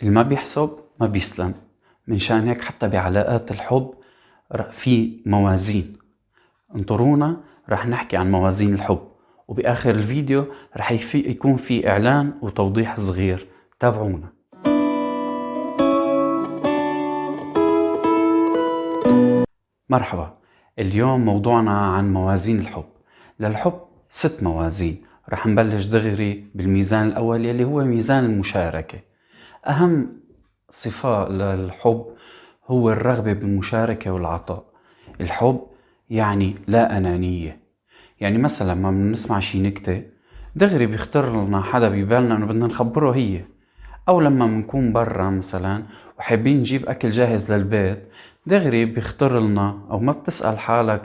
اللي ما بيحسب ما بيسلم. منشان هيك حتى بعلاقات الحب في موازين. انطرونا رح نحكي عن موازين الحب وبآخر الفيديو رح يكون في إعلان وتوضيح صغير. تابعونا. مرحبا. اليوم موضوعنا عن موازين الحب. للحب ست موازين. رح نبلش دغري بالميزان الأول يلي هو ميزان المشاركة. أهم صفة للحب هو الرغبة بالمشاركة والعطاء. الحب يعني لا أنانية. يعني مثلا لما بنسمع شي نكتة دغري بيخطر لنا حدا ببالنا إنه بدنا نخبره هي. أو لما بنكون برا مثلا وحابين نجيب أكل جاهز للبيت دغري بيخطر لنا أو ما بتسأل حالك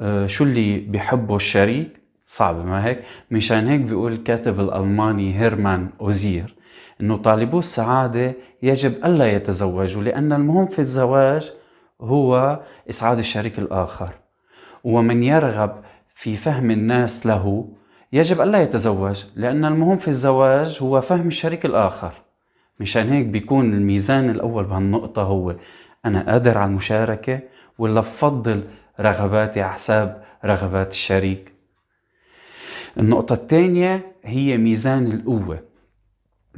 آه، شو اللي بيحبه الشريك؟ صعب ما هيك؟ مشان هيك بيقول الكاتب الألماني هيرمان أوزير. أنه طالبو السعادة يجب ألا يتزوجوا لأن المهم في الزواج هو إسعاد الشريك الآخر. ومن يرغب في فهم الناس له يجب ألا يتزوج لأن المهم في الزواج هو فهم الشريك الآخر. مشان هيك بيكون الميزان الأول بهالنقطة هو أنا قادر على المشاركة ولا بفضل رغباتي على حساب رغبات الشريك. النقطة الثانية هي ميزان القوة.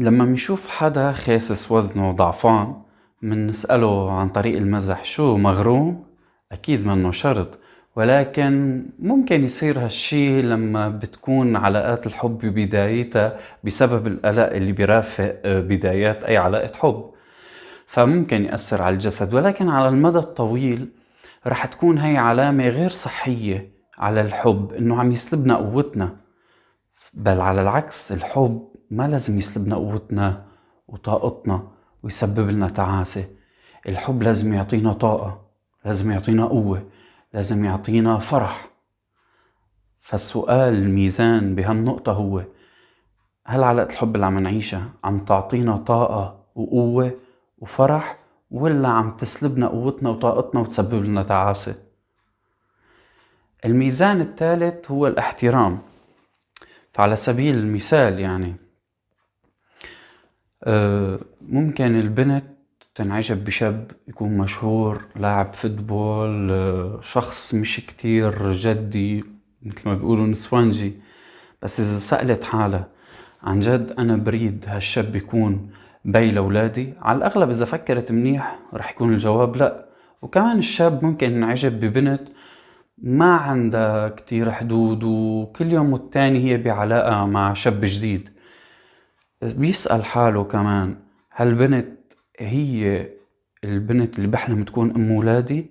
لما بنشوف حدا خاسس وزنه ضعفان منسأله عن طريق المزح شو مغروم؟ أكيد منه شرط. ولكن ممكن يصير هالشي لما بتكون علاقات الحب ببدايتها بسبب القلق اللي بيرافق بدايات أي علاقة حب. فممكن يأثر على الجسد. ولكن على المدى الطويل رح تكون هي علامة غير صحية على الحب إنه عم يسلبنا قوتنا. بل على العكس الحب ما لازم يسلبنا قوتنا وطاقتنا ويسبب لنا تعاسة. الحب لازم يعطينا طاقة لازم يعطينا قوة لازم يعطينا فرح. فالسؤال الميزان بهالنقطة هو هل علاقة الحب اللي عم نعيشها عم تعطينا طاقة وقوة وفرح ولا عم تسلبنا قوتنا وطاقتنا وتسبب لنا تعاسة؟ الميزان الثالث هو الاحترام. فعلى سبيل المثال يعني ممكن البنت تنعجب بشاب يكون مشهور لاعب فوتبول آه، شخص مش كتير جدي مثل ما بيقولوا نسوانجي بس إذا سألت حالها عن جد أنا بريد هالشاب يكون بي لأولادي. على الأغلب إذا فكرت منيح رح يكون الجواب لأ. وكمان الشاب ممكن ينعجب ببنت ما عندها كتير حدود وكل يوم والتاني هي بعلاقة مع شاب جديد. بيسأل حاله كمان هل بنت هي البنت اللي بحلم تكون أم ولادي؟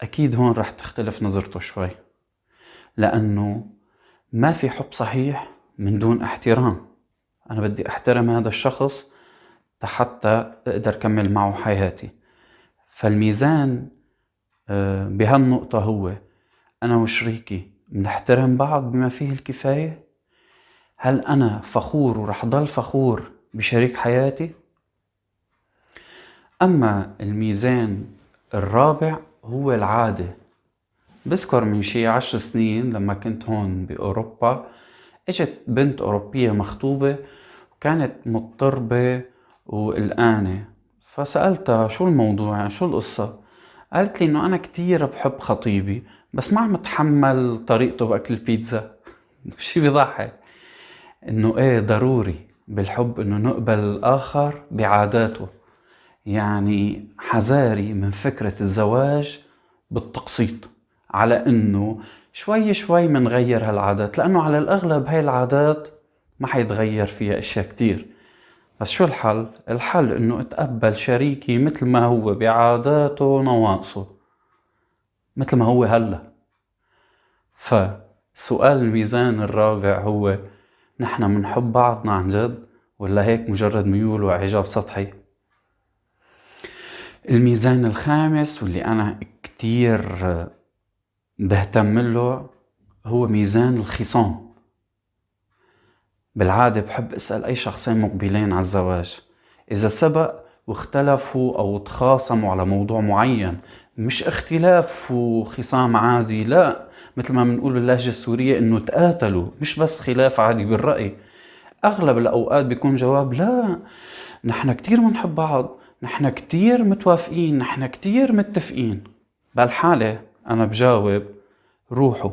أكيد هون رح تختلف نظرته شوي لأنه ما في حب صحيح من دون احترام. أنا بدي أحترم هذا الشخص حتى أقدر كمل معه حياتي. فالميزان آه، بهالنقطة هو أنا وشريكي بنحترم بعض بما فيه الكفاية هل أنا فخور ورح ضل فخور بشريك حياتي؟ أما الميزان الرابع هو العادة. بذكر من شي عشر سنين لما كنت هون بأوروبا إجت بنت أوروبية مخطوبة وكانت مضطربة وقلقانة فسألتها شو الموضوع؟ يعني شو القصة؟ قالت لي إنه أنا كتير بحب خطيبي بس ما عم أتحمل طريقته بأكل البيتزا. شي بيضحك. إنه إيه ضروري بالحب إنه نقبل الآخر بعاداته. يعني حذاري من فكرة الزواج بالتقسيط على إنه شوي شوي منغير هالعادات لأنه على الأغلب هاي العادات ما حيتغير فيها أشياء كتير. بس شو الحل؟ الحل إنه اتقبل شريكي مثل ما هو بعاداته ونواقصه مثل ما هو هلأ. فسؤال الميزان الرابع هو نحن منحب بعضنا عن جد ولا هيك مجرد ميول وإعجاب سطحي؟ الميزان الخامس واللي أنا كتير بهتم له هو ميزان الخصام. بالعادة بحب أسأل أي شخصين مقبلين على الزواج. إذا سبق واختلفوا أو تخاصموا على موضوع معين. مش اختلاف وخصام عادي لا. مثل ما بنقول باللهجة السورية إنه تقاتلوا مش بس خلاف عادي بالرأي. أغلب الأوقات بيكون جواب لا. نحن كتير منحب بعض نحن كتير متوافقين نحن كتير متفقين. بهالحالة أنا بجاوب روحوا.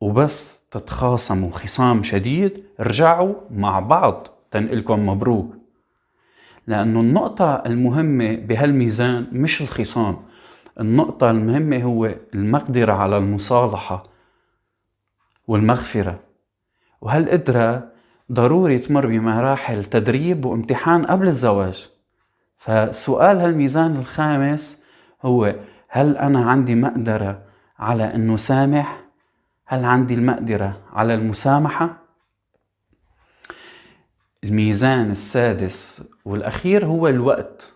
وبس تتخاصموا خصام شديد رجعوا مع بعض. تنقلكم مبروك. لأنه النقطة المهمة بهالميزان مش الخصام النقطة المهمة هو المقدرة على المصالحة والمغفرة وهالقدرة ضروري تمر بمراحل تدريب وامتحان قبل الزواج فسؤال هالميزان الخامس هو هل أنا عندي مقدرة على أنه سامح؟ هل عندي المقدرة على المسامحة؟ الميزان السادس والأخير هو الوقت.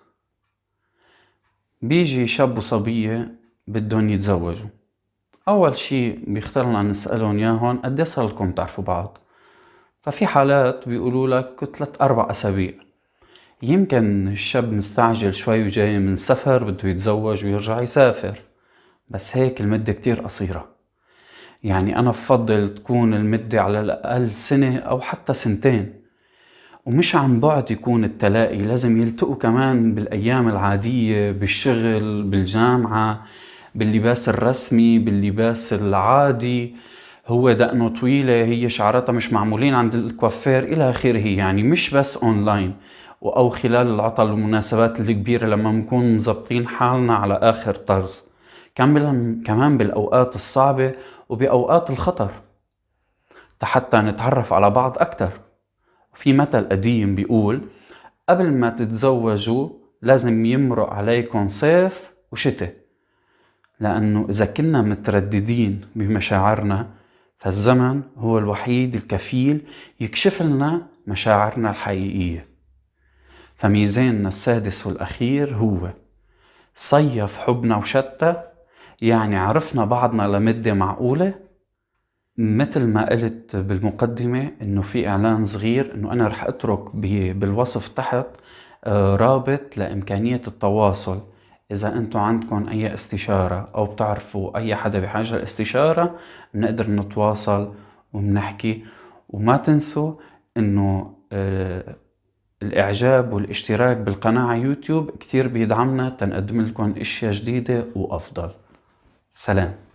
بيجي شاب وصبية بدهم يتزوجوا. أول شي بيختارلنا نسألهم ياهن قد صار لكم تعرفوا بعض؟ ففي حالات بيقولوا لك ثلاث أربع أسابيع. يمكن الشاب مستعجل شوي وجاي من سفر بده يتزوج ويرجع يسافر. بس هيك المدة كتير قصيرة. يعني أنا بفضل تكون المدة على الأقل سنة أو حتى سنتين. ومش عن بعد يكون التلاقي لازم يلتقوا كمان بالأيام العادية بالشغل بالجامعة باللباس الرسمي باللباس العادي. هو دقنه طويلة هي شعراتها مش معمولين عند الكوافير إلى آخره يعني. مش بس أونلاين أو خلال العطل والمناسبات الكبيرة لما نكون مزبطين حالنا على آخر طرز. كمان بالأوقات الصعبة وبأوقات الخطر. حتى نتعرف على بعض أكتر. في مثل قديم بيقول قبل ما تتزوجوا لازم يمرق عليكم صيف وشتاء لأنه إذا كنا مترددين بمشاعرنا فالزمن هو الوحيد الكفيل يكشف لنا مشاعرنا الحقيقية. فميزاننا السادس والأخير هو صيف حبنا وشتى يعني عرفنا بعضنا لمدة معقولة مثل ما قلت بالمقدمة إنه في إعلان صغير إنه أنا رح أترك بالوصف تحت آه، رابط لإمكانية التواصل. إذا أنتم عندكم أي استشارة أو بتعرفوا أي حدا بحاجة لاستشارة بنقدر نتواصل وبنحكي. وما تنسوا إنه آه، الإعجاب والاشتراك بالقناة على يوتيوب كتير بيدعمنا تنقدم لكم أشياء جديدة وأفضل. سلام.